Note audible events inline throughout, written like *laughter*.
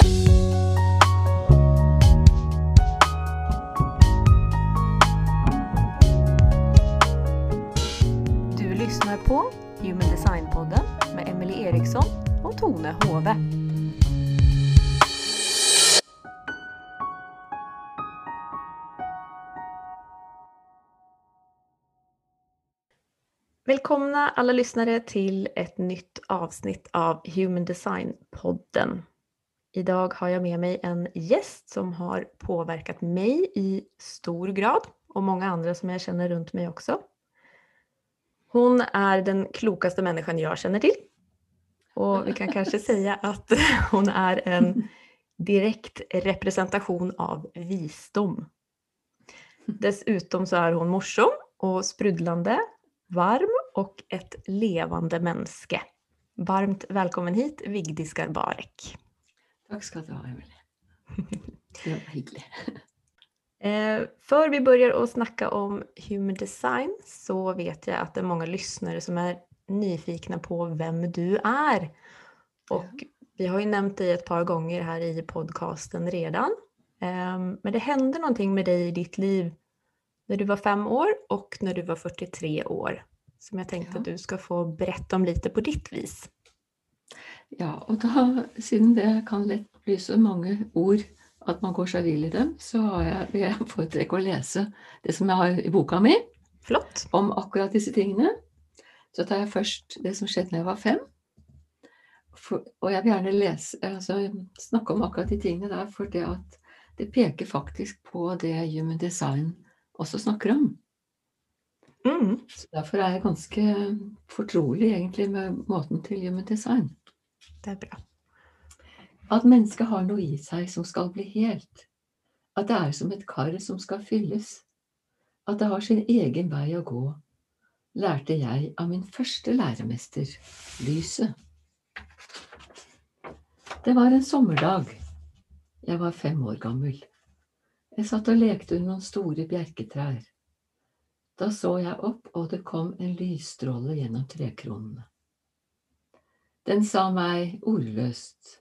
Du lyssnar på Human Design-podden med Emily Eriksson och Tone Hove. Välkomna alla lyssnare till ett nytt avsnitt av Human Design-podden. Idag har jag med mig en gäst som har påverkat mig i stor grad och många andra som jag känner runt mig också. Hon är den klokaste människan jag känner till. Och vi kan kanske *laughs* säga att *laughs* hon är en direkt representation av visdom. Dessutom så är hon morsom och sprudlande, varm och ett levande menneske. Varmt välkommen hit, Vigdis Garbarek. Takk skal du ha, Emilie. *laughs* Det var hyggelig. *laughs* Eh, Før vi börjar å snakke om human design så vet jeg at det er mange lyssnare som er nyfikna på vem du er. Och vi har ju nämnt dig ett par gånger her i podcasten redan. Eh, Men det hände någonting med deg i ditt liv når du var fem år og når du var 43 år. Som jeg tenkte Ja. att du skal få berätta om litt på ditt vis. Ja, og da, siden det kan lett bli så mange ord at man går seg vill i dem, så har jeg, vil jeg foretrekke å lese det som jeg har i boka mi Flott. om akkurat disse tingene. Så tar jeg først det som skjedde da jeg var fem. For, og jeg vil gjerne lese, altså, snakke om akkurat de tingene der, for det at det peker faktisk på det human design også snakker om. Mm. Så derfor er jeg ganske fortrolig egentlig med måten til human design. Det er bra. At mennesket har noe i seg som skal bli helt. At det er som et kar som skal fylles. At det har sin egen vei å gå, lærte jeg av min første læremester, lyset. Det var en sommerdag. Jeg var fem år gammel. Jeg satt og lekte under noen store bjerketrær. Da så jeg opp, og det kom en lysstråle gjennom trekronene. Den sa meg ordløst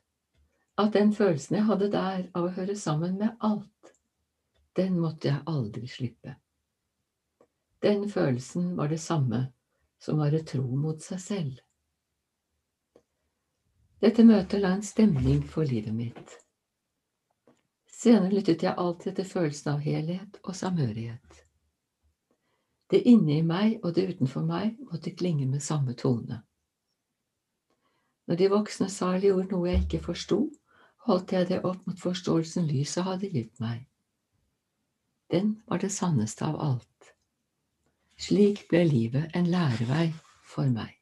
at den følelsen jeg hadde der av å høre sammen med alt, den måtte jeg aldri slippe. Den følelsen var det samme som å være tro mot seg selv. Dette møtet la en stemning for livet mitt. Senere lyttet jeg alltid etter følelsen av helhet og samhørighet. Det inni meg og det utenfor meg måtte klinge med samme tone. Når de voksne sa eller gjorde noe jeg ikke forsto, holdt jeg det opp mot forståelsen lyset hadde gitt meg. Den var det sanneste av alt. Slik ble livet en lærevei for meg.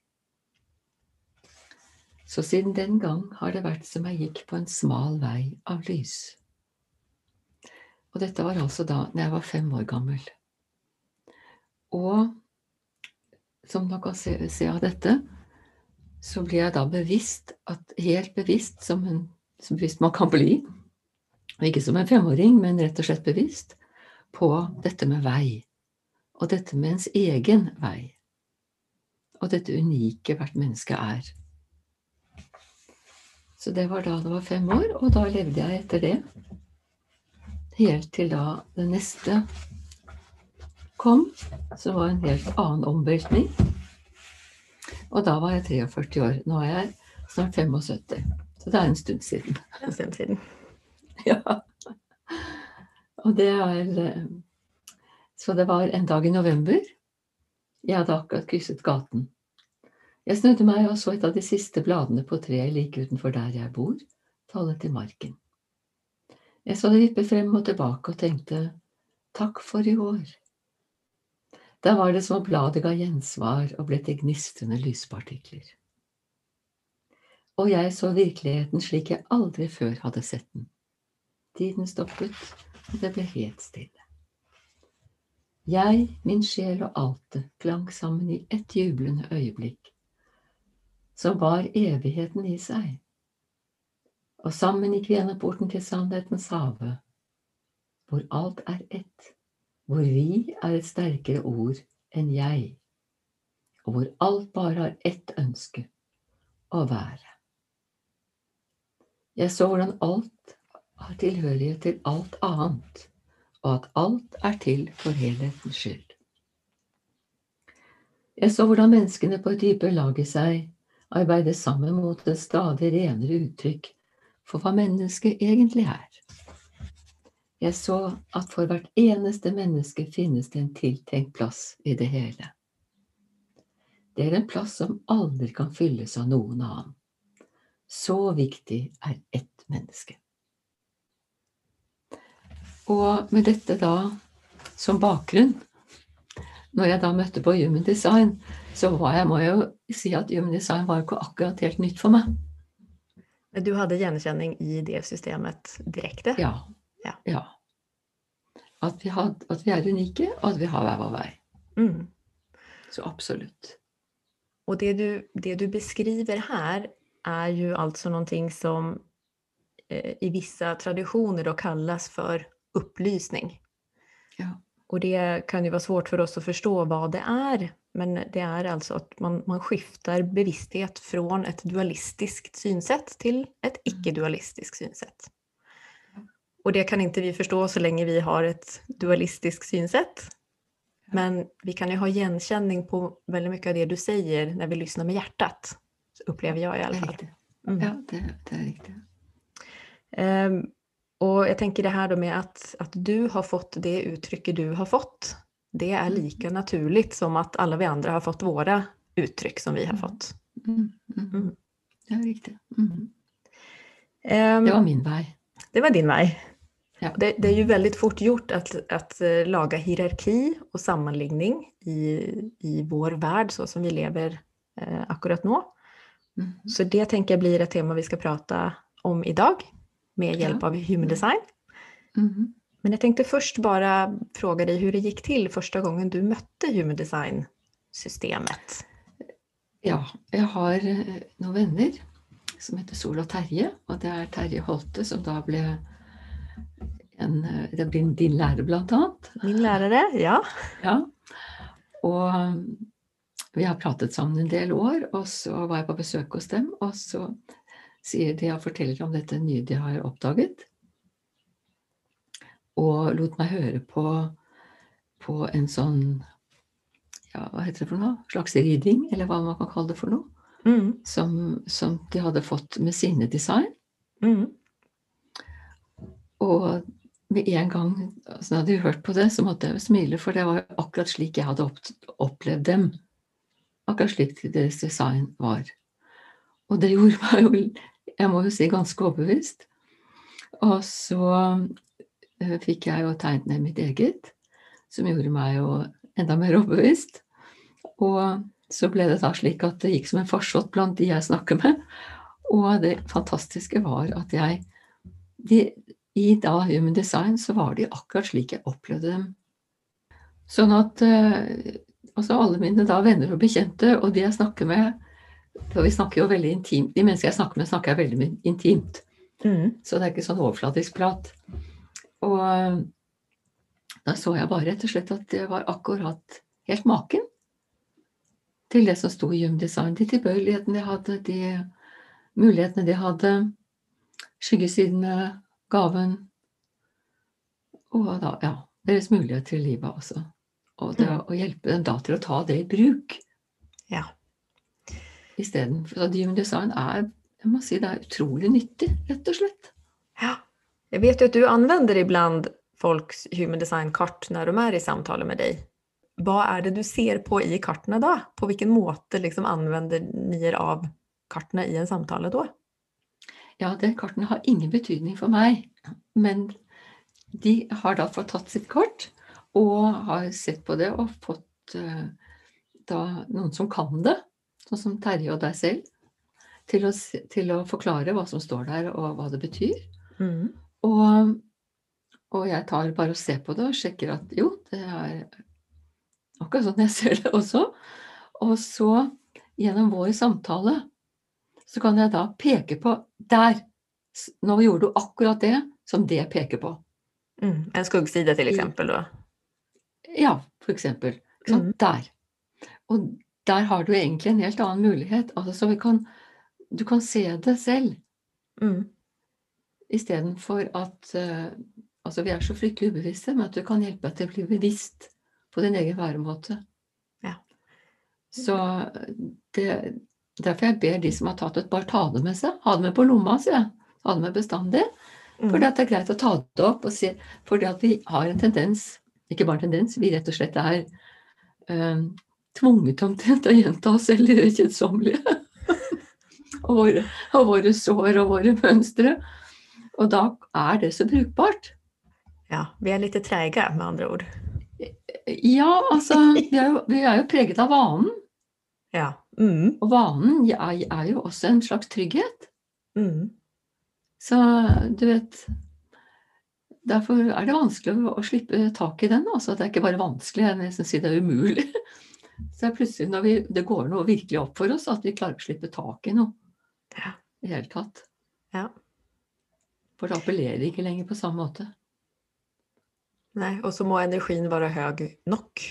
Så siden den gang har det vært som jeg gikk på en smal vei av lys. Og dette var altså da når jeg var fem år gammel. Og som dere kan se, se av dette, så blir jeg da bevisst, at, helt bevisst, som, en, som bevisst man kan bli, ikke som en femåring, men rett og slett bevisst, på dette med vei, og dette med ens egen vei, og dette unike hvert menneske er. Så det var da det var fem år, og da levde jeg etter det, helt til da det neste kom, så var en helt annen omveltning. Og da var jeg 43 år. Nå er jeg snart 75. Så det er en stund siden. En stund siden. *laughs* Ja. Og det er eh, Så det var en dag i november. Jeg hadde akkurat krysset gaten. Jeg snudde meg og så et av de siste bladene på treet like utenfor der jeg bor, falle til marken. Jeg så det vippe frem og tilbake og tenkte takk for i år. Da var det som om bladet ga gjensvar og ble til gnistrende lyspartikler. Og jeg så virkeligheten slik jeg aldri før hadde sett den. Tiden stoppet, og det ble helt stille. Jeg, min sjel og altet klang sammen i ett jublende øyeblikk, som bar evigheten i seg. Og sammen gikk vi gjennom porten til sannhetens have, hvor alt er ett, hvor vi er et sterkere ord enn jeg, og hvor alt bare har ett ønske å være. Jeg så hvordan alt har tilhørighet til alt annet, og at alt er til for helhetens skyld. Jeg så hvordan menneskene på et dypere lag i seg arbeider sammen mot et stadig renere uttrykk for hva mennesket egentlig er. Jeg så at for hvert eneste menneske finnes det en tiltenkt plass i det hele. Det er en plass som aldri kan fylles av noen annen. Så viktig er ett menneske. Og med dette da som bakgrunn, når jeg da møtte på Human Design, så var jeg, må jeg jo si at Human Design var ikke akkurat helt nytt for meg. Du hadde gjenkjenning i det systemet direkte? Ja. Ja. ja. At, vi had, at, vi er unike, og at vi har hver vår vei. Mm. Så absolutt. Og det du, det du beskriver her, er jo altså noe som eh, i vissa tradisjoner kalles kallas opplysning. Ja. Og det kan jo være svårt for oss å forstå hva det er, men det er altså at man, man skiftar bevissthet fra et dualistisk synsett til et ikke-dualistisk synsätt. Och det kan inte vi förstå så länge vi har ett dualistiskt synsätt. Men vi kan ju ha igenkänning på väldigt mycket av det du säger när vi lyssnar med hjärtat. Upplever jag i alla er fall. Mm. Ja, det, det er riktig. Um, och jag tänker det här då med att, att du har fått det uttrycket du har fått. Det är like lika naturligt som att alla vi andra har fått våra uttryck som vi har Mm. fått. Mm, mm. Mm. Det er riktig. Mm. Ehm, Det var min vei. det var din väg. Ja. Det, det är ju väldigt fort gjort att, att eh, laga hierarki och sammanligning i, i vår värld så som vi lever eh, akkurat nu. Mm. Så det tänker jag blir ett tema vi ska prata om idag med hjälp Ja. av Human Design. Mm. Men jag tänkte först bara fråga dig hur det gick till första gången du mötte Human Design-systemet. Ja, jeg har eh, noen venner som heter Sol og Terje. Og det er Terje Holte som da ble en, eh, det blir din lærer, blant annet. Min lærer, ja. Ja. Og um, vi har pratet sammen en del år, og så var jeg på besøk hos dem, og så sier de og forteller om dette nye de har oppdaget. Og lot meg høre på, på en sånn ja, hva heter det for noe? Slags ridding, eller hva man kan kalle det for noe. Mm, Som, som de hadde fått med sine design. mm, Og med en gang altså, jeg hørt på det, så måtte jeg jo smile, for det var jo akkurat slik jeg hadde opplevd dem. Akkurat slik deres design var. Og det *laughs* gjorde meg jo, jeg må jo si, ganske overbevist. Og så eh, fikk jeg jo tegnet ned mitt eget, som gjorde meg jo enda mer overbevist. Og så ble det da slik at det gikk som en farsott blant de jeg snakker med. Og det fantastiske var at jeg de, I da Human Design så var de akkurat slik jeg opplevde dem. Sånn at eh, altså alle mine da venner og bekjente, og de jeg snakker med For vi snakker jo veldig intimt. De mennesker jeg snakker med, snakker jeg veldig intimt. mm, Så det er ikke sånn overflatisk prat. Og eh, da så jeg bare rett og slett at det var akkurat helt maken til det som sto i Human Design. De tilbøyelighetene de hadde, de mulighetene de hadde, skyggesidene, gaven. Og da, ja, deres mulighet til livet også. Og det Mm. å hjelpe dem da til å ta det i bruk ja. istedenfor. Så Human Design er, jeg må si, det er utrolig nyttig, rett og slett. ja. Jeg vet jo at du anvender ibland folks Human Design-kart når de er i samtale med deg. Hva er det du ser på i kartene da? På hvilken måte liksom anvender ni er av kartene i en samtale då? Ja, den karten har ingen betydning for meg, men de har da fått tatt sitt kart og har sett på det og fått eh, da noen som kan det, sånn som Terje og deg selv, til å, til å forklare hva som står der og hva det betyr. Mm. Og, og jeg tar bare og ser på det og sjekker at jo, det er akkurat sånn jeg ser det også. Og så gjennom vår samtale så kan jeg da peke på der. Nå gjorde du akkurat det som det peker på. Mm. En skuggside, til eksempel, da? Ja, for eksempel. Mm. Der. Og der har du egentlig en helt annen mulighet. Altså, så vi kan, du kan se det selv. Mm. Istedenfor at uh, Altså, vi er så fryktelig ubevisste, men at du kan hjelpe deg til å bli bevisst på din egen væremåte. Ja. Så det, derfor jeg ber de som har tatt et, bare ta det med seg. Ha det med på lomma, sier jeg. Ha det med bestandig. Mm. At det er greit å ta det opp og Fordi at vi har en tendens, ikke bare en tendens, vi rett og slett er um, tvunget omtrent å gjenta oss selv i det kjedsommelige. *laughs* og, våre, og våre sår og våre mønstre. Og da er det så brukbart. Ja, vi er litt treige, med andre ord. Ja, altså Vi er jo, vi er jo preget av vanen. Ja. Mm. Og vanen er, er, jo også en slags trygghet. Mm. Så du vet Derfor er det vanskelig å, å slippe tak i den. Altså, det er ikke bare vanskelig, jeg nesten si det er umulig. *laughs* Så det er plutselig når vi, det går noe virkelig opp for oss, at vi klarer å slippe tak i noe. Ja. I hele tatt. Ja. For det appellerer ikke lenger på samme måte. Nei, og så må energien være høy nok.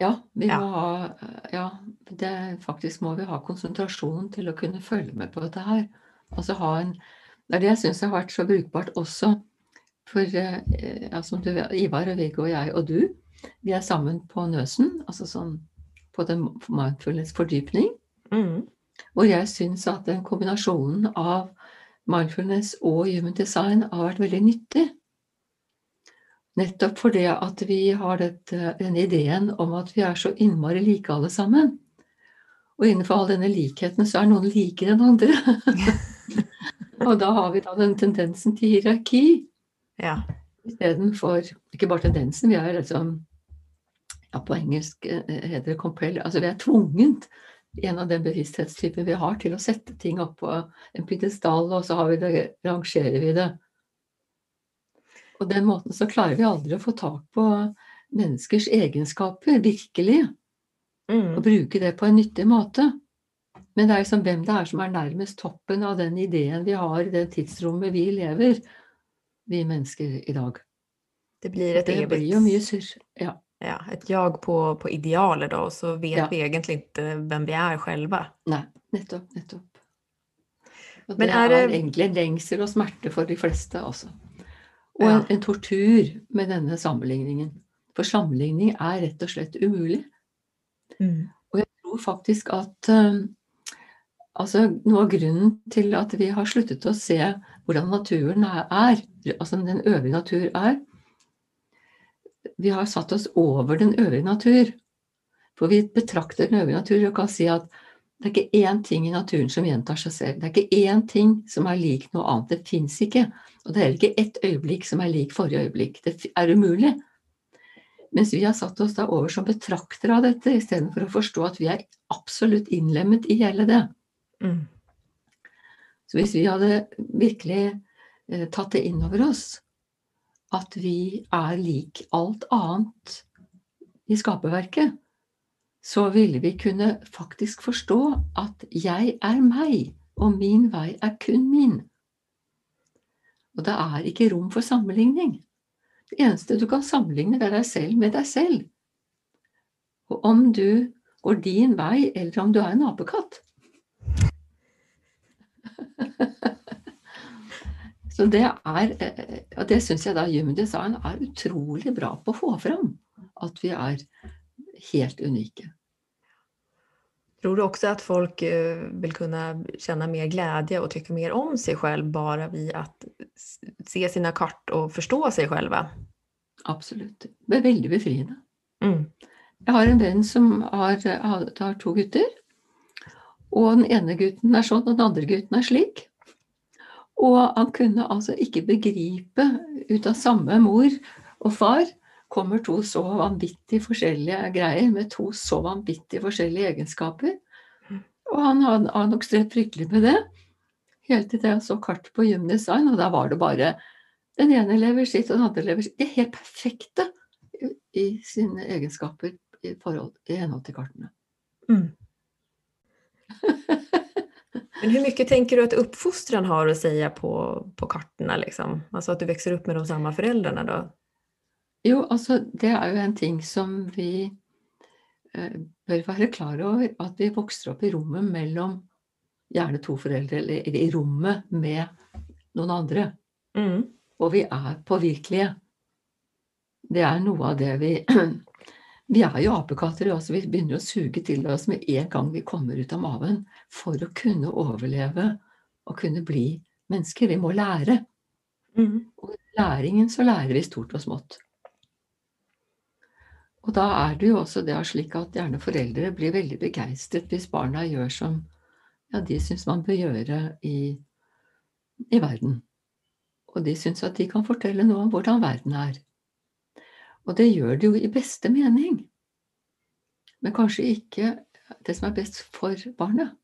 Ja, vi Ja. ha Ja, det, faktisk må vi ha konsentrasjon til å kunne følge med på dette her. Altså ha en Det er det jeg syns har vært så brukbart også. For eh, ja, som du Ivar og Viggo og jeg og du, vi er sammen på Nøsen, altså sånn på den mindfulness fordypning. Mm. Og jeg syns at den kombinasjonen av mindfulness og human design har vært veldig nyttig. Nettopp fordi at vi har dette, denne ideen om at vi er så innmari like alle sammen. Og innenfor all denne likheten så er noen likere enn andre. *laughs* og da har vi da den tendensen til hierarki Ja. istedenfor Ikke bare tendensen, vi er liksom ja, På engelsk eh, heter det compel, altså vi er tvunget en av den bevissthetstypen vi har, til å sette ting opp på en pidestall, og så har vi det, rangerer vi det. Og den måten så klarer vi aldri å få tak på menneskers egenskaper, virkelig, og Mm. bruke det på en nyttig måte. Men det er liksom hvem det er som er nærmest toppen av den ideen vi har i det tidsrommet vi lever, vi mennesker i dag. Det blir et Det blir jo mye surr. Ja. ja, Et jag på, på idealer da, og så vet Ja. vi egentlig ikke hvem vi er selv. Nei, nettopp, nettopp. Og Men det er er, egentlig en lengsel og smerte for de fleste, altså. Og en, en tortur med denne sammenligningen. For sammenligning er rett og slett umulig. Mm. Og jeg tror faktisk at eh, altså noe av grunnen til at vi har sluttet å se hvordan naturen er, er, altså den øvrige natur er Vi har satt oss over den øvrige natur. For vi betrakter den øvrige natur og kan si at det er ikke én ting i naturen som gjentar seg selv. Det er ikke én ting som er lik noe annet. Det fins ikke. Og det er ikke ett øyeblikk som er lik forrige øyeblikk. Det er umulig. Mens vi har satt oss da over som betraktere av dette, istedenfor å forstå at vi er absolutt innlemmet i hele det. Mm. Så hvis vi hadde virkelig eh, tatt det inn over oss, at vi er lik alt annet i skaperverket, så ville vi kunne faktisk forstå at jeg er meg, og min vei er kun min. Og det er ikke rom for sammenligning. Det eneste du kan sammenligne, det er deg selv med deg selv. Og om du går din vei, eller om du er en apekatt. *laughs* Så det er, eh, og det syns jeg da Human Design er utrolig bra på å få fram. At vi er helt unike. Tror du också att folk eh, vill kunna känna mer glädje och tycka mer om sig själv bara vid att se sina kart och förstå sig själva? Absolutt. Det er veldig befriende. Mm. Jeg har en venn som har, har, har to gutter. Og den ene gutten er sånn, og den andre gutten er slik. Og han kunne altså ikke begripe ut av samme mor og far kommer to så vanvittig forskjellige greier med to så vanvittig forskjellige egenskaper. Og han har, nok strevd fryktelig med det. Helt til jeg så kart på Gymdesign, og da var det bare den ene lever sitt, og den andre lever sitt. De er helt perfekte i, i sine egenskaper i, forhold, i henhold til kartene. Mm. *laughs* Men hur mye tenker du at uppfostran har å si på, på kartene? Liksom? Altså at du vokser opp med de samme foreldrene? då? Jo, altså det er jo en ting som vi eh, bør være klar over. At vi vokser opp i rommet mellom gjerne to foreldre, eller, eller i rommet med noen andre. Mm. Og vi er påvirkelige. Det er noe av det vi *clears throat* Vi er jo apekatter, altså vi begynner å suge til oss med en gang vi kommer ut av maven, for å kunne overleve og kunne bli mennesker. Vi må lære. Mm. Og læringen så lærer vi stort og smått. Og da er det jo også det slik at gjerne foreldre blir veldig begeistret hvis barna gjør som ja, de syns man bør gjøre i, i verden. Og de syns at de kan fortelle noe om hvordan verden er. Og det gjør de jo i beste mening. Men kanskje ikke det som er best for barnet.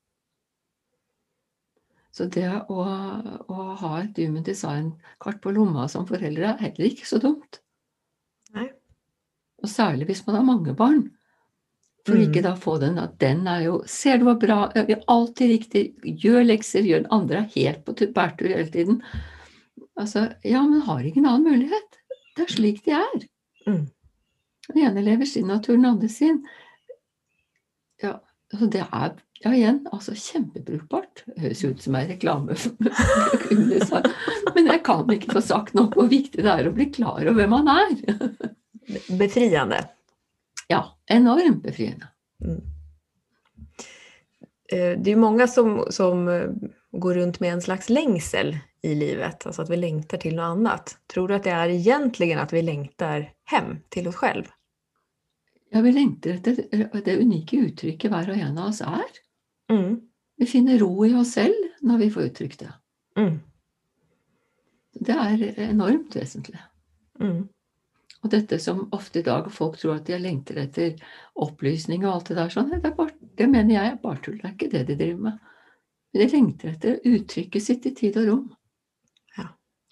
Så det å, å ha et Human Design-kart på lomma som foreldre er heller ikke så dumt. Og særlig hvis man har mange barn. For Mm. ikke da få den at den er jo Ser du hva bra Gjør alltid riktig. Gjør lekser. Gjør den andre er helt på bærtur hele tiden. Altså, ja, men har ingen annen mulighet. Det er slik de er. Mm. Den ene lever sin natur, den andre sin. Ja, altså det er ja, igjen, altså kjempebrukbart. Høres ut som en reklame. *laughs* Men jeg kan ikke få sagt nok hvor viktig det er å bli klar over hvem man er. *laughs* Befriende. Ja, enormt befriende. Mm. Eh, Det är många som, som eh, går runt med en slags längsel i livet, alltså att vi längtar till något annat. Tror du att det är egentligen att vi längtar hem till oss selv Ja, vi lengter etter det unike uttrykket hver og en av oss er. Mm. Vi finner ro i oss selv når vi får uttrykt det. Mm. Det er enormt vesentlig. Mm. Og dette som ofte i dag folk tror at de lengter etter opplysning og alt det der sånn, det, bare, det mener jeg er bare tull. Det er ikke det de driver med. Men De lengter etter uttrykket sitt i tid og rom. Ja.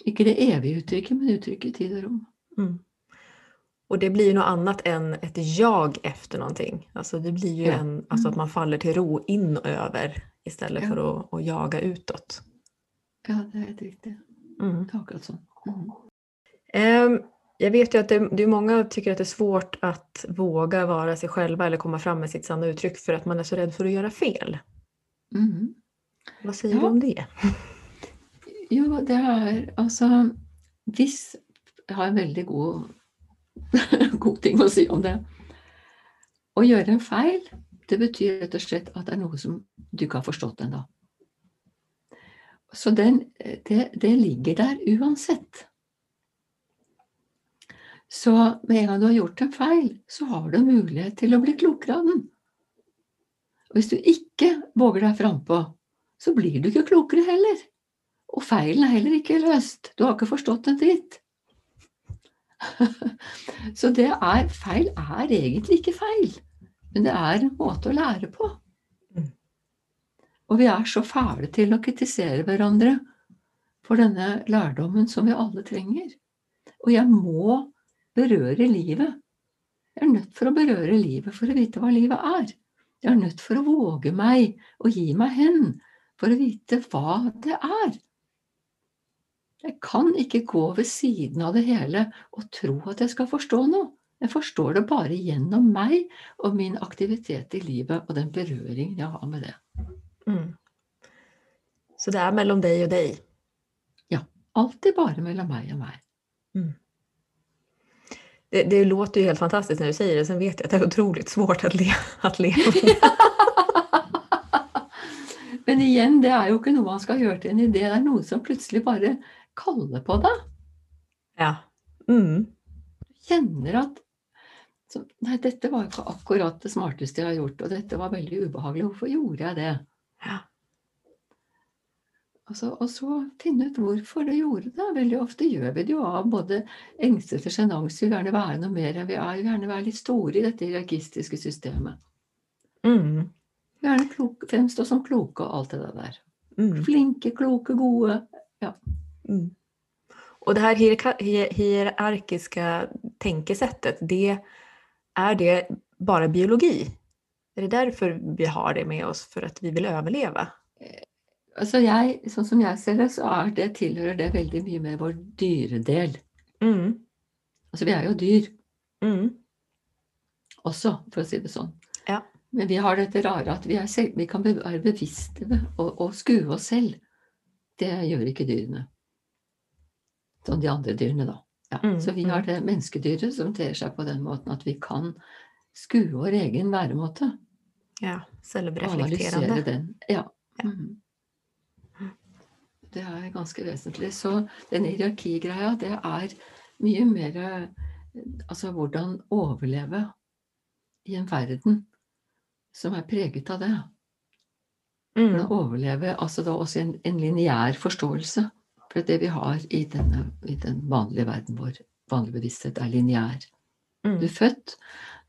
Ikke det evige uttrykket, men uttrykket i tid og rom. Mm. Og det blir jo noe annet enn et jag efter noe. Altså, det blir jo Ja. en, altså at man faller til ro innover i stedet Ja. for å, å jaga utåt. Ja, det er helt riktig. Mm. Det er akkurat sånn. Mm. Ehm, Jag vet ju att det, det är många tycker att det är svårt att våga vara sig själva eller komma fram med sitt sanna uttryck för att man är så rädd för att göra fel. Mm. Vad säger Ja. du om det? Jo, det er altså Hvis Jeg har en veldig god, *laughs* god ting å si om det. Å gjøre en feil, det betyr rett og slett at det er noe som du ikke har forstått ennå. Så den, det, det ligger der uansett. Så med en gang du har gjort en feil, så har du mulighet til å bli klokere av den. Og hvis du ikke våger deg frampå, så blir du ikke klokere heller. Og feilen er heller ikke løst. Du har ikke forstått en dritt. *laughs* Så det er feil er egentlig ikke feil, men det er en måte å lære på. Mm. Og vi er så fæle til å kritisere hverandre for denne lærdommen som vi alle trenger. Og jeg må berøre livet. Jeg er nødt for å berøre livet for å vite hva livet er. Jeg er nødt for å våge meg og gi meg hen for å vite hva det er. Jeg kan ikke gå ved siden av det hele og tro at jeg skal forstå noe. Jeg forstår det bare gjennom meg og min aktivitet i livet og den berøringen jeg har med det. Mm. Så det er mellom deg og deg? Ja. Alltid bare mellom meg og meg. Det, det låter ju helt fantastiskt när du säger det, sen vet jag att det är otroligt svårt att, le, *laughs* att leva. *laughs* Men igjen, det er jo ikke noe man skal gjøre til en idé. Det er noe som plutselig bare kaller på deg. Ja. Mm. kjenner at så, Nei, dette var ikke akkurat det smarteste jeg har gjort, og dette var veldig ubehagelig. Hvorfor gjorde jeg det? Ja. Altså, og så finne ut hvorfor det gjorde det. Veldig ofte gjør vi det jo av både engstelse og sjenanse. Vi vil gjerne være noe mer enn vi er. Vi vil gjerne være litt store i dette hierarkistiske systemet. Mm. Vi vil gjerne fremstå som kloke og alt det der. Mm. Flinke, kloke, gode. Mm. Og det her hierarkiske tenkesettet, det, er det bare biologi? Er det derfor vi har det med oss, for at vi vil överleva? Altså jeg, sånn som jeg ser det, så er det, tilhører det veldig mye med vår dyredel. Mm. Altså vi er jo dyr Mm. også, for å si det sånn. Ja. Men vi har dette rare at vi, er selv, vi kan være bevisste ved å, skue oss selv. Det gjør ikke dyrene. Sånn de andre dyrene, da. Ja. Mm, Så vi har det menneskedyret som ter seg på den måten at vi kan skue vår egen væremåte. Ja, selvreflektere analysere den. Ja. Ja. Mhm. Det er ganske vesentlig. Så den hierarkigreia, det er mye mer Altså hvordan overleve i en verden som er preget av det. Mm. Hvordan overleve altså da også en, en lineær forståelse. For det vi har i, denne, i den vanlige verden vår, vanlig bevissthet, er lineær. Du Mm. er født,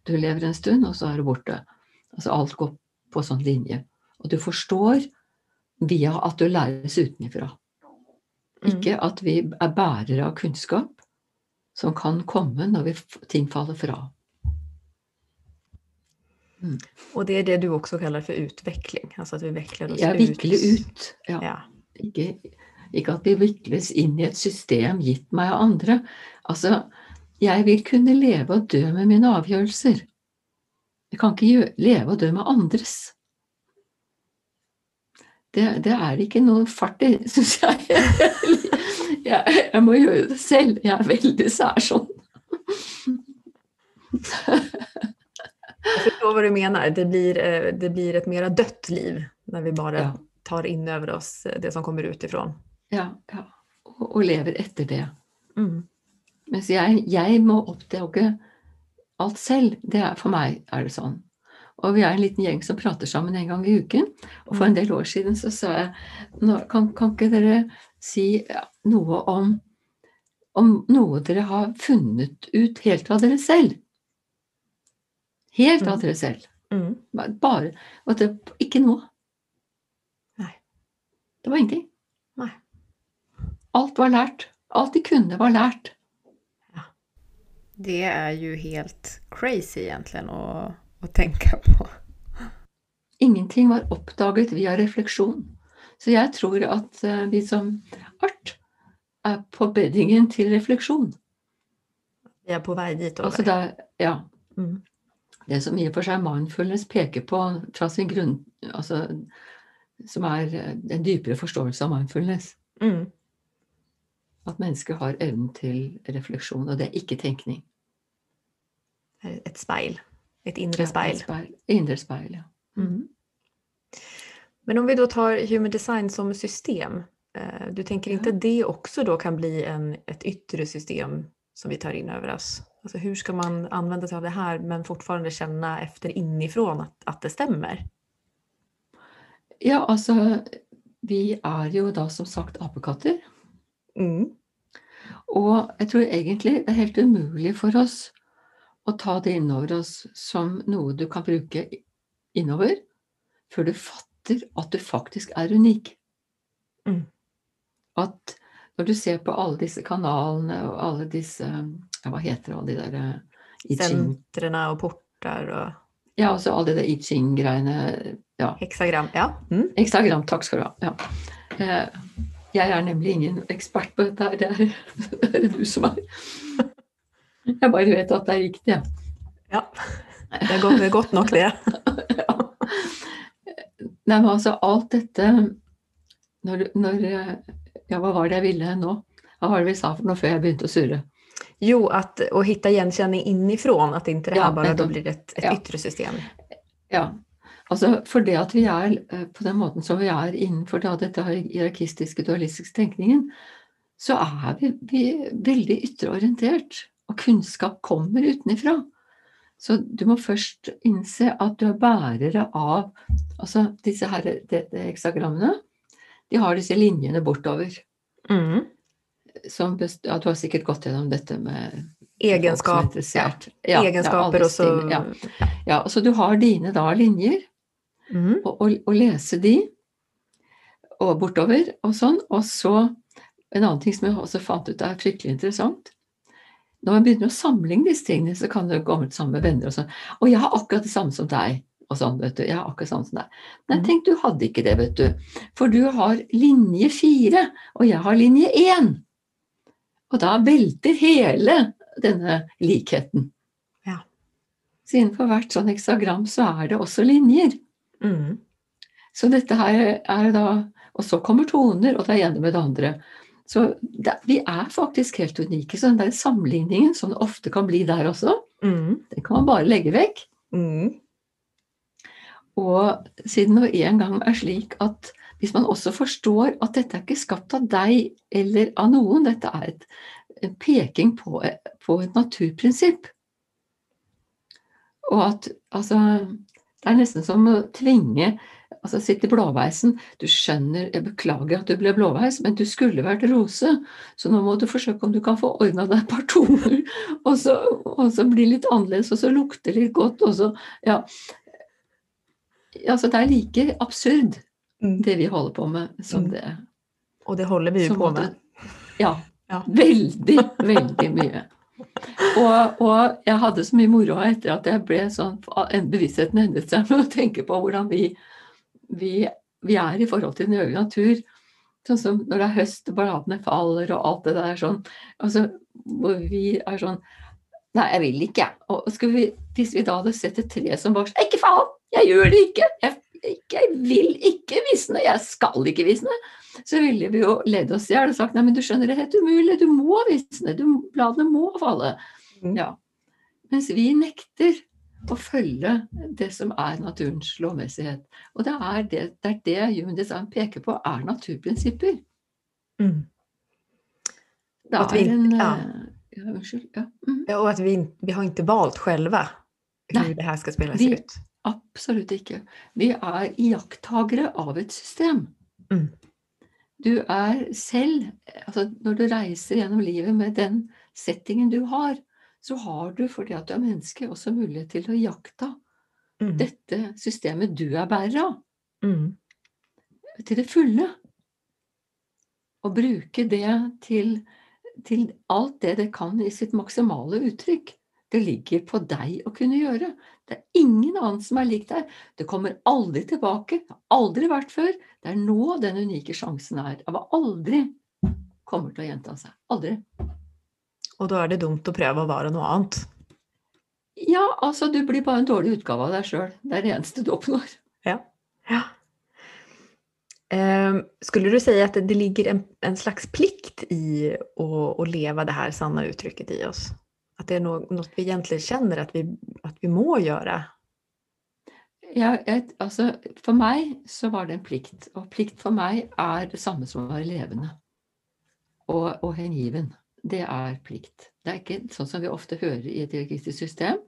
du lever en stund, og så er du borte. Altså alt går på sånn linje. Og du forstår via at du læres utenfra. Mm. Ikke at vi er bærere av kunnskap som kan komme når vi, ting faller fra. Og det er det du også kaller for utvikling? Altså at vi vikler oss ja, vikler ut. Ja. Ja. Ikke, ikke at vi vikles inn i et system gitt meg av andre. Altså, jeg vil kunne leve og dø med mine avgjørelser. Jeg kan ikke leve og dø med andres. Det, det er ikke noe fart i, syns jeg. *laughs* jeg. Jeg må gjøre det selv. Jeg er veldig sær sånn. forstår hva du mener. det blir, eh, det blir et mer dødt liv når vi bare Ja. tar inn over oss det som kommer utifrån. Ja, ja. Og, og lever etter det. Mm. Mens jeg, jeg må oppdage alt selv. Det er, for meg er det sånn. Og vi er en liten gjeng som prater sammen en gang i uken. Og for en del år siden så sa jeg nå, kan, kan ikke dere si noe om, om noe dere har funnet ut helt av dere selv? Helt av Mm. dere selv. Mm. Bare Og det ikke noe. Nei. Det var ingenting. Nei. Alt var lært. Alt de kunne, var lært. Det er jo helt crazy egentlig, att, att tänka på. Ingenting var oppdaget via refleksjon. Så jeg tror at eh, vi som art er på beddingen til refleksjon. Vi er på vei dit. Altså det, er- ja, Mm. det som i og for seg mindfulness peker på fra sin grunn altså, Som er eh, en dypere forståelse av mindfulness. Mm. At mennesket har evnen til refleksjon, og det er ikke tenkning. Et speil, ett inre Ja, et speil. speil. Indre speil, ja. Mm. Men om vi da tar human design som system, eh, du tenker ikke Ja. det også da kan bli en, et yttre system som vi tar in over oss? Altså, hvordan skal man anvende seg av det her, men fortfarande kjenne efter inifrån at, at, det stemmer? Ja, altså Vi er jo da som sagt apekatter. Mm. Og jeg tror egentlig det er helt umulig for oss å ta det innover oss som noe du kan bruke innover, før du fatter at du faktisk er unik. Mm. At når du ser på alle disse kanalene og alle disse ja, Hva heter alle de der Sentrene og porter og Ja, altså alle de der I Ching-greiene. Ja. Heksagram. Ja. Mm. Heksagram. takk skal du ha. Ja. Eh, Jeg er nemlig ingen ekspert på dette, her, *laughs* det er det du som er. Jeg bare vet at det er riktig, ja. Det går godt det gott nog det. Ja. *laughs* Nei, men altså alt dette når, når Ja, hva var det jeg ville nå? Hva var det vi sa for noe før jeg begynte å surre? Jo, at å finne gjenkjenning inifrån, at det här Ja, da blir et, et Ja. yttre system. Ja. Altså, for det at vi er eh, på den måten som vi er innenfor da, dette hierarkistiske, dualistiske tenkningen, så er vi, vi veldig ytreorientert. Og kunnskap kommer utenifra. Så du må først innse at du er bærere av Altså disse her det heksagrammene, de har disse linjene bortover. Mm. Som best, ja, du har sikkert gått gjennom dette med Egenskap, ja. Ja, egenskaper også. så... Ja, ja, så du har dine da linjer. Mm. og, og, og lese de og bortover og sånn. Og så en annen ting som jeg også fant ut er fryktelig interessant. Når man begynner å sammenligne disse tingene, så kan det komme sammen med venner og sånn. 'Og jeg har akkurat det samme som deg.' Og sånn, vet du. Jeg har akkurat samme som deg. Nei, Mhm. tenk, du hadde ikke det, vet du. For du har linje fire, og jeg har linje én. Og da velter hele denne likheten. Ja. Så innenfor hvert sånn heksagram så er det også linjer. Mm. Så dette her er da Og så kommer toner, og det er ene med det andre. Så det, vi er faktisk helt unike. Så den der sammenligningen, som det ofte kan bli der også, Mm. den kan man bare legge vekk. Mm. Og siden det en gang er slik at hvis man også forstår at dette er ikke skapt av deg eller av noen, dette er et, en peking på, på et naturprinsipp. Og at altså Det er nesten som å tvinge altså sitter blåveisen. Du skjønner Jeg beklager at du ble blåveis, men du skulle vært rose. Så nå må du forsøke om du kan få ordna deg et par toner, *laughs* og så, og så bli litt annerledes, og så lukte litt godt, og så Ja. Altså, det er like absurd, Mm. det vi holder på med, som Mm. det Og det holder vi jo på med. Ja. Ja. Veldig, *laughs* veldig mye. Og, og jeg hadde så mye moro etter at jeg ble sånn Bevisstheten endret seg med å tenke på hvordan vi, vi, vi er i forhold til den øvrige natur. Sånn som når det er høst, bladene faller og alt det der sånn. Altså, hvor vi er sånn Nei, jeg vil ikke. Og vi, hvis vi da hadde sett et tre som var sånn Ikke faen! Jeg gjør det ikke! Jeg, ikke, jeg vil ikke visne! Jeg skal ikke visne! Så ville vi jo ledd oss i hjel og sagt nei, men du skjønner, det er helt umulig, du må visne, du, bladene må falle. Mm. Ja. Mens vi nekter å følge det som er naturens lovmessighet. Og det er det, det, er det human design peker på, er naturprinsipper. Mm. Det At vi er en ja. eh, ja, Unnskyld. Ja. Mm. Ja, og at vi, vi har ikke valgt själva hvordan det her skal spilles Vi- ut. Absolutt ikke. Vi er iakttagere av et system. Mm. Du er selv altså Når du reiser gjennom livet med den settingen du har, så har du, fordi at du er menneske, også mulighet til å jakta Mm. dette systemet du er bærer av, Mm. til det fulle. Og bruke det til, til alt det det kan i sitt maksimale uttrykk. Det ligger på deg å kunne gjøre. Det er ingen annen som er lik deg. Det kommer aldri tilbake. Det har aldri vært før. Det er nå den unike sjansen er. Av aldri kommer til å gjenta seg. Aldri. Och da er det dumt å prøve å være noe annet. Ja, altså, du blir bare en dårlig utgave av deg sjøl. Det er det eneste du oppnår. Ja. Ehm, skulle du si at det det ligger en, en slags plikt i å, å, leve det her sanne uttrykket i oss? At det er noe, noe vi egentlig kjenner at vi, at vi må gjøre? Ja, et, altså, for meg så var det en plikt. Og plikt for meg er det samme som å være levende. Og, og hengiven. Det er plikt. Det er ikke sånn som vi ofte hører i et hierarkistisk system.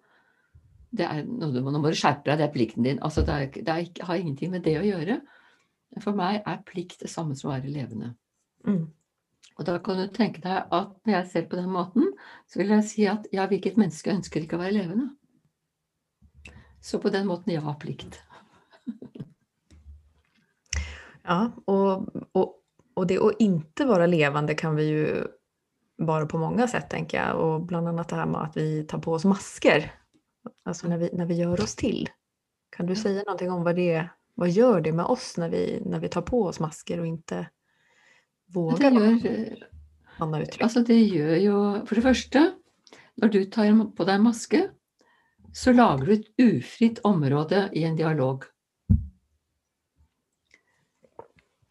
Det er noe du må, nå må du skjerpe deg, det er plikten din. Altså, det er, det er har ingenting med det å gjøre. For meg er plikt det samme som å være levende. Mm. Og da kan du tenke deg at når jeg ser på den måten, så vil jeg si at ja, hvilket menneske ønsker ikke å være levende? Så på den måten ja, plikt. Ja, og, og, og det å ikke være levende kan vi ju vara på många sätt tänker jag. Och bland annat det här med att vi tar på oss masker. Alltså när vi, när vi gör oss till. Kan du si säga någonting om vad det vad gör det med oss när vi, när vi tar på oss masker och inte Det vågar vara gjør, eh, uttryck? altså det gjør jo For det første, når du tar på deg en maske, så lager du et ufritt område i en dialog.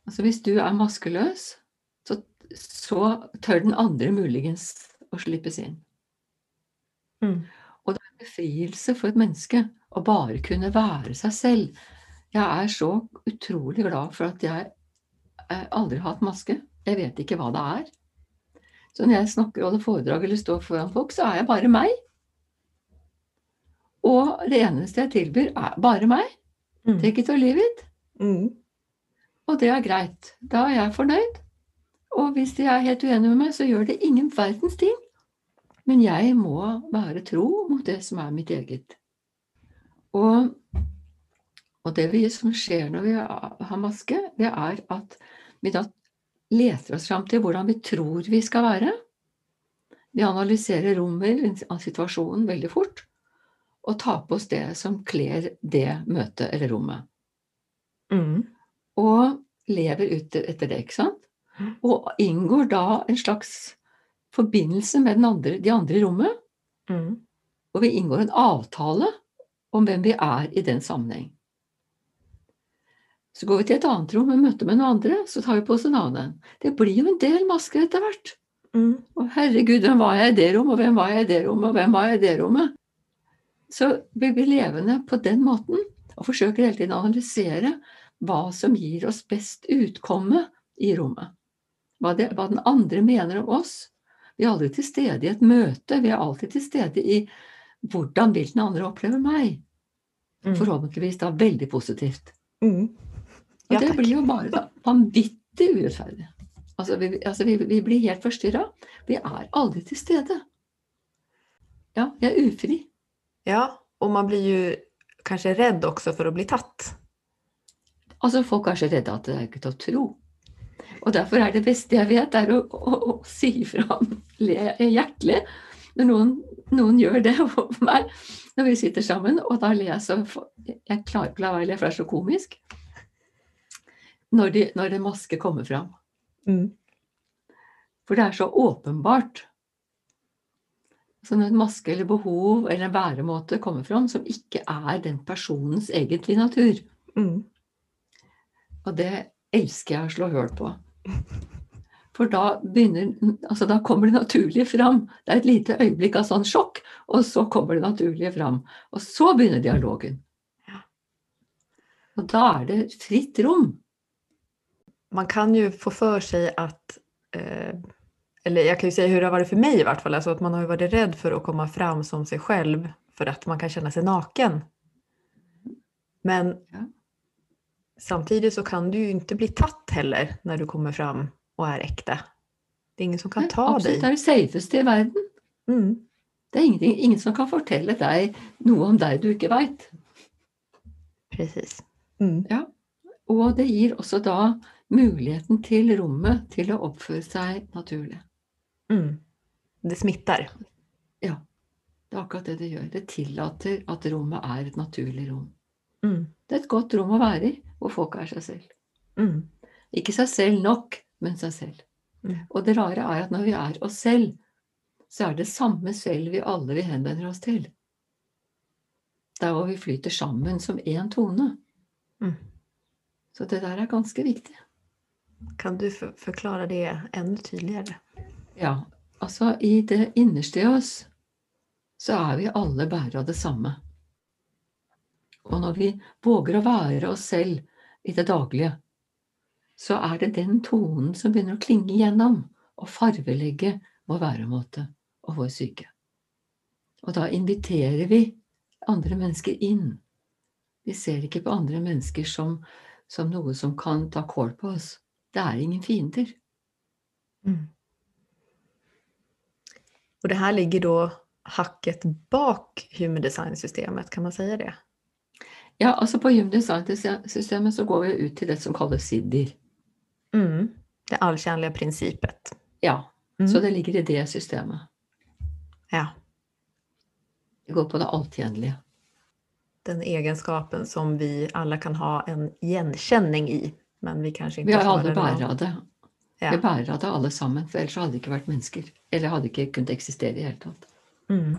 Altså hvis du er maskeløs, så, tør den andre muligens å slippes inn. Mm. Og det er en befrielse for et menneske å bare kunne være seg selv. Jeg er så utrolig glad for at jeg eh, aldri har hatt maske. Jeg vet ikke hva det er. Så når jeg snakker holder foredrag eller står foran folk, så er jeg bare meg. Og det eneste jeg tilbyr, er bare meg. Mm. Take it or leave it. Mm. Og det er greit. Da er jeg fornøyd. Og hvis de er helt uenige med meg, så gjør det ingen verdens ting. Men jeg må være tro mot det som er mitt eget. Og, og det vi, som skjer når vi har maske, det er at vi da leter oss fram til hvordan vi tror vi skal være. Vi analyserer rommet, situasjonen, veldig fort. Og tar på oss det som kler det møtet eller rommet Mm. og lever ut etter det, ikke sant? Og inngår da en slags forbindelse med den andre, de andre i rommet, Mm. og vi inngår en avtale om hvem vi er i den sammenheng. Så går vi til et annet rom og møter med noen andre, så tar vi på oss en annen. Det blir jo en del masker etter hvert. Mm. Og herregud, hvem var jeg i det rommet, og hvem var jeg i det rommet, og hvem var jeg i det rommet? Så vi blir levende på den måten, og forsøker hele tiden å analysere hva som gir oss best utkomme i rommet. Hva, det, hva den andre mener om oss. Vi er aldri til stede i et møte, vi er alltid til stede i hvordan vil den andre oppleve meg. Mm. Forhåpentligvis da veldig positivt. Mm. Og det takk. blir jo bare da vanvittig urettferdig. Altså, vi, altså vi, vi blir helt forstyrra. Vi er aldri til stede. Ja, vi er ufri. Ja, og man blir jo kanskje redd også for å bli tatt. Altså, folk er så redde at det er ikke til å tro. Og derfor er det beste jeg vet, er å, å, å si ifra hjertelig når noen, noen gjør det overfor meg når vi sitter sammen. Og da ler jeg så Jeg klarer ikke å la være å le, for det er så komisk. Når, de, når en maske kommer fram. Mm. For det er så åpenbart. Så når en maske eller behov eller en væremåte kommer fram som ikke er den personens egentlige natur, Mm. og det elsker jeg å slå høl på. For da, begynner, altså da kommer det naturlige fram. Det er et lite øyeblikk av sånn sjokk, og så kommer det naturlige fram. Og så begynner dialogen. Og da er det fritt rom. Man kan jo få for seg at eh, eller jeg kan jo si hvordan det har vært for meg, i hvert fall, Altså at man har vært varit for å komme komma fram som seg selv for at man kan kjenne seg naken. Men Ja. Samtidigt så kan du ju inte bli tatt heller när du kommer fram och är äkta. Det är ingen som kan ta Absolutt, det er det safeste i verden. Mm. Det er ingenting, ingen som kan fortelle deg noe om deg du ikke veit. Precis. Mm. Og det gir også da muligheten til rommet til å oppføre seg naturlig. Mm. Det smitter. Ja, det er akkurat det det gjør. Det tillater at rommet er et naturlig rom. Mm. Det er et godt rom å være i, hvor folk er seg selv. Mm. Ikke seg selv nok, men seg selv. Mm. Og det rare er at når vi er oss selv, så er det samme selv vi alle vi henvender oss til. Der hvor vi flyter sammen som én tone. Mm. Så det der er ganske viktig. Kan du forklare det enda tydeligere? Ja, altså i det innerste i oss så er vi alle bærere av det samme. Og når vi våger å være oss selv i det daglige, så er det den tonen som begynner å klinge igjennom og farvelegge vår væremåte og vår syke. Og da inviterer vi andre mennesker inn. Vi ser ikke på andre mennesker som, som noe som kan ta kål på oss. Det er ingen fiender. Mm. Og det her ligger da hakket bak human design-systemet, kan man si det? Ja, altså på Human Design-systemet så går vi ut til det som kalles SIDDIR. Mm. Det allkjærlige prinsippet. Ja, Mm. så det ligger i det systemet. Ja, Det går på det alltjenlige. den egenskapen som vi alle kan ha en gjenkjenning i, men vi kanske inte Vi er har alle bærere av- det. Ja. Vi bærer av det alle sammen, for ellers hadde det ikke vært mennesker. Eller hadde ikke kunnet eksistere i det hele tatt. Mm.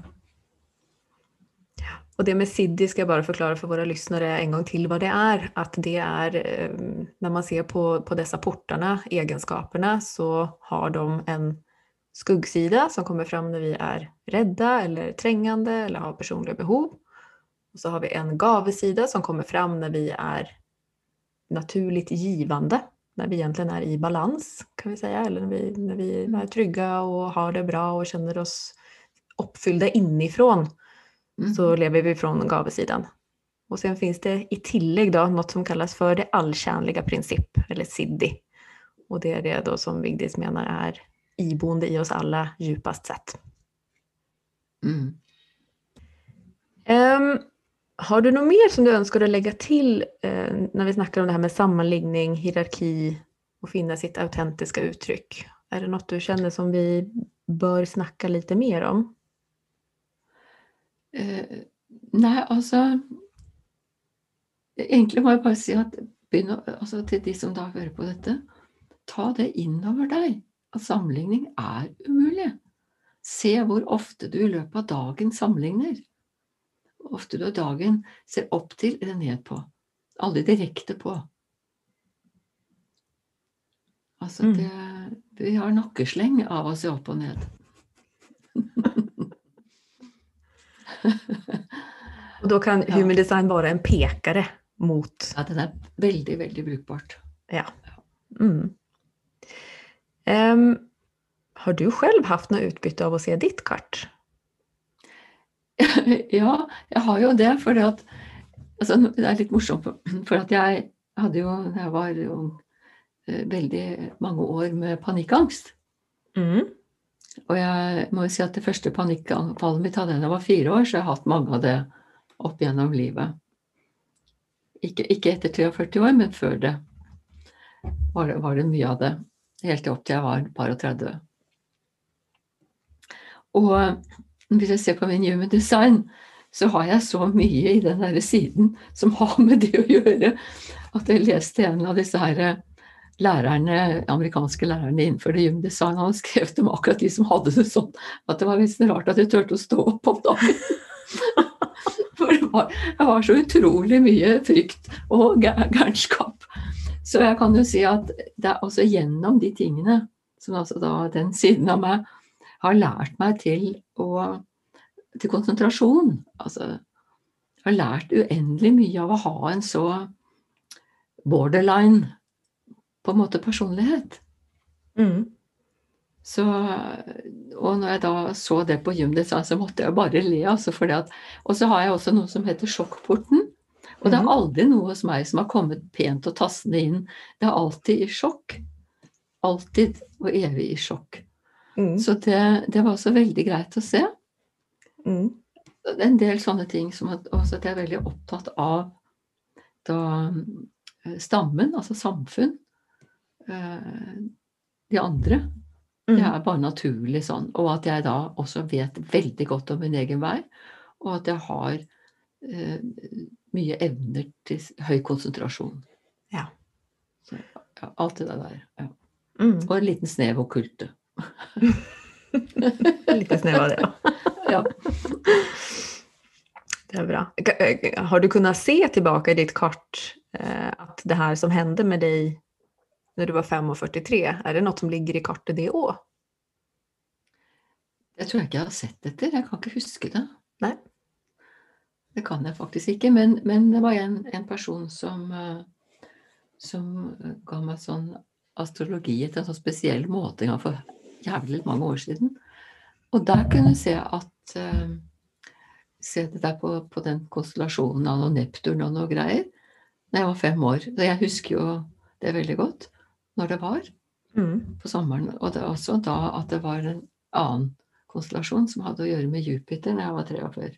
Och det med SIDDI ska jag bara förklara för våra lyssnare en gång till vad det är. Att det är, når när man ser på, på dessa portarna, egenskaperna, så har de en skuggsida som kommer fram när vi är rädda eller trängande eller har personliga behov. Och så har vi en gavesida som kommer fram när vi är naturligt givande, när vi egentligen är i balans kan vi säga, eller när vi, när vi är trygga och har det bra och känner oss uppfyllda inifrån Mm. så lever vi från gavesidan. Och sen finns det i tillägg då något som kallas för det allkärnliga princip, eller SIDDI. Och det är det då som Vigdis menar är iboende i oss alla djupast sett. Mm. Um, har du noe mer som du ønsker å legge til eh, når vi snakker om det her med sammanligning, hierarki å finne sitt autentiske uttrykk? Er det noe du kjenner som vi bør snakke litt mer om? Eh, nei, altså Egentlig må jeg bare si at å, altså til de som da hører på dette, ta det innover deg. At sammenligning er umulig. Se hvor ofte du i løpet av dagen sammenligner. Hvor ofte du av dagen ser opp til eller ned på. Aldri direkte på. Altså, Mm. det, vi har nakkesleng av å se opp og ned. *laughs* *laughs* Och då kan Ja. human design vara en pekare mot... Ja, den er veldig, veldig brukbart. Ja. Mm. Um, har du själv haft något utbyte av att se ditt kart? *laughs* ja, jeg har jo det, for at altså, Det er litt morsomt, for at jeg hadde jo, da jeg var ung, eh, veldig mange år med panikkangst. Mm. Og jeg må jo si at det første panikkanfallet mitt hadde jeg da jeg var fire år, så jeg har hatt mange av det opp gjennom livet. Ikke, ikke etter 43 år, men før det var, det var det mye av det. Helt opp til jeg var par og 30. Og hvis jeg ser på min human design, så har jeg så mye i den derre siden som har med det å gjøre, at jeg leste en av disse her lærerne, amerikanske lærerne innenfor det human design, han hadde skrevet om akkurat de som hadde det sånn, at det var nesten rart at de turte å stå opp om dagen. *laughs* For det var, det var så utrolig mye frykt og gæ- gærenskap. Så jeg kan jo si at det er også gjennom de tingene, som altså da den siden av meg har lært meg til å til konsentrasjon. Altså, jeg har lært uendelig mye av å ha en så borderline på en måte personlighet. Mm. Så, og når jeg da så det på Human så måtte jeg bare le. Altså at, og så har jeg også noe som heter sjokkporten. Og det er Mhm. aldri noe hos meg som har kommet pent og tassende inn. Det er alltid i sjokk. Alltid og evig i sjokk. Mm. Så det, det var også veldig greit å se. Mm. en del sånne ting som at, også at jeg er veldig opptatt av da eh, stammen, altså samfunn. Eh, De andre. Det Mm. er bare naturlig sånn. Og at jeg da også vet veldig godt om min egen vei. Og at jeg har eh, mye evner til høy konsentrasjon. Ja. Så, ja, alt det der. Ja. Mm. Og en liten snev okkulte. *laughs* liten snev av det. Ja. *laughs* Ja. Det er bra. Eh, Har du kunnet se tilbake i ditt kart eh, att det her som hendte med dig när du var 5 og 43, Er det noe som ligger i kartet det òg? Jeg tror jeg ikke jeg har sett etter. Jeg kan ikke huske det. Nei. Det kan jeg faktisk ikke. Men, men det var en, en person som, eh, som ga meg sånn astrologi etter en sånn spesiell måte en gang for jævlig mange år siden. Og der kunne jeg se at eh, Se det der på, på den konstellasjonen av noe Neptun og noe greier. Da jeg var fem år. Så jeg husker jo det veldig godt når det var Mm. på sommeren. Og det også da at det var en annen konstellasjon som hadde å gjøre med Jupiter når jeg var 43.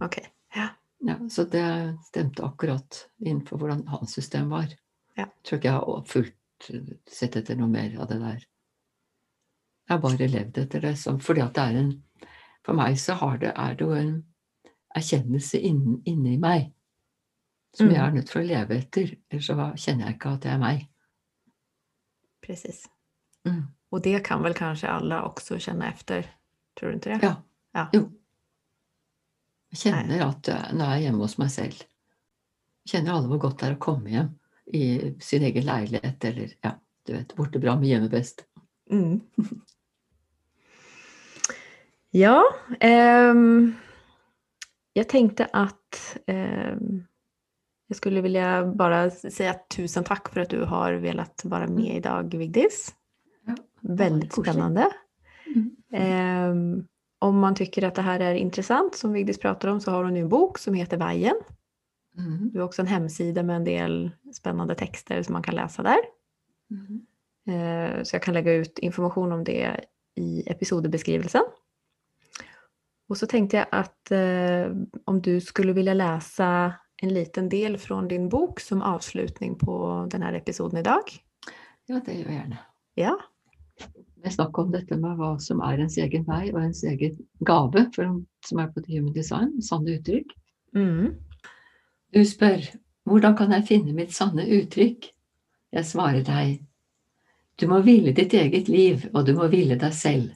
Okay. Ja. Ja, så det stemte akkurat innenfor hvordan hans system var. Ja. Jeg tror ikke jeg har fullt sett etter noe mer av det der. Jeg har bare levd etter det, som, fordi at det er en For meg så har det, er det jo en erkjennelse inni, inni meg som Mm. jeg er nødt for å leve etter. Ellers så kjenner jeg ikke at det er meg. Precis. Mm. Och det kan väl kanske alla också känna efter? Tror du inte det? Ja. Ja. Jo. Jeg kjenner at eh, når jeg er hjemme hos meg selv Jeg kjenner alle hvor godt det er å komme hjem i sin egen leilighet, eller ja, du vet, borte bra med hjemme best. Mm. Ja, ehm, jag tänkte att ehm, jag skulle vilja bara säga tusen tack för att du har velat vara med idag, Vigdis. Ja, Väldigt spännande. Mm. Eh, om man tycker att det här är intressant, som Vigdis pratar om, så har hon en bok som heter Vajen. Mm. Du har också en hemsida med en del spännande texter som man kan läsa där. Mm. Eh, Så jag kan lägga ut information om det i episodbeskrivelsen. Och så tänkte jag att eh, om du skulle vilja läsa en liten del fra din bok som avslutning på denne episoden i dag? Ja, det gjør jeg gjerne. Ja, er snakk om dette med hva som er ens egen vei og ens egen gave, for, som er på The Human Design, sanne uttrykk. mm. Du spør hvordan kan jeg finne mitt sanne uttrykk? Jeg svarer deg du må ville ditt eget liv, og du må ville deg selv.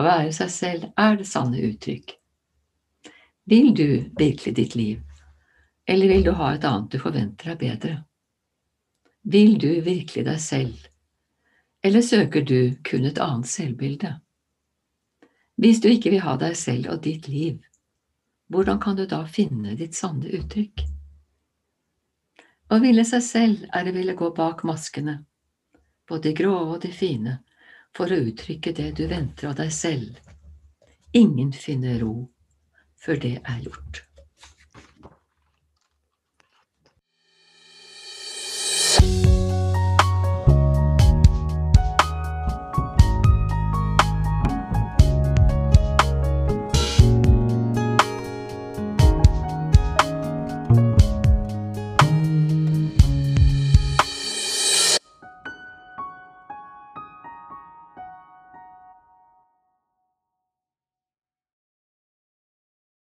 Å være seg selv er det sanne uttrykk. Vil du virkelig ditt liv, eller vil du ha et annet du forventer er bedre? Vil du virkelig deg selv, Eller søker du kun et annet selvbilde? Hvis du ikke vil ha deg selv og ditt liv, hvordan kan du da finne ditt sanne uttrykk? Å ville seg selv er å ville gå bak maskene, både de grå og de fine, for å uttrykke det du venter av deg selv. Ingen finner ro før det er gjort.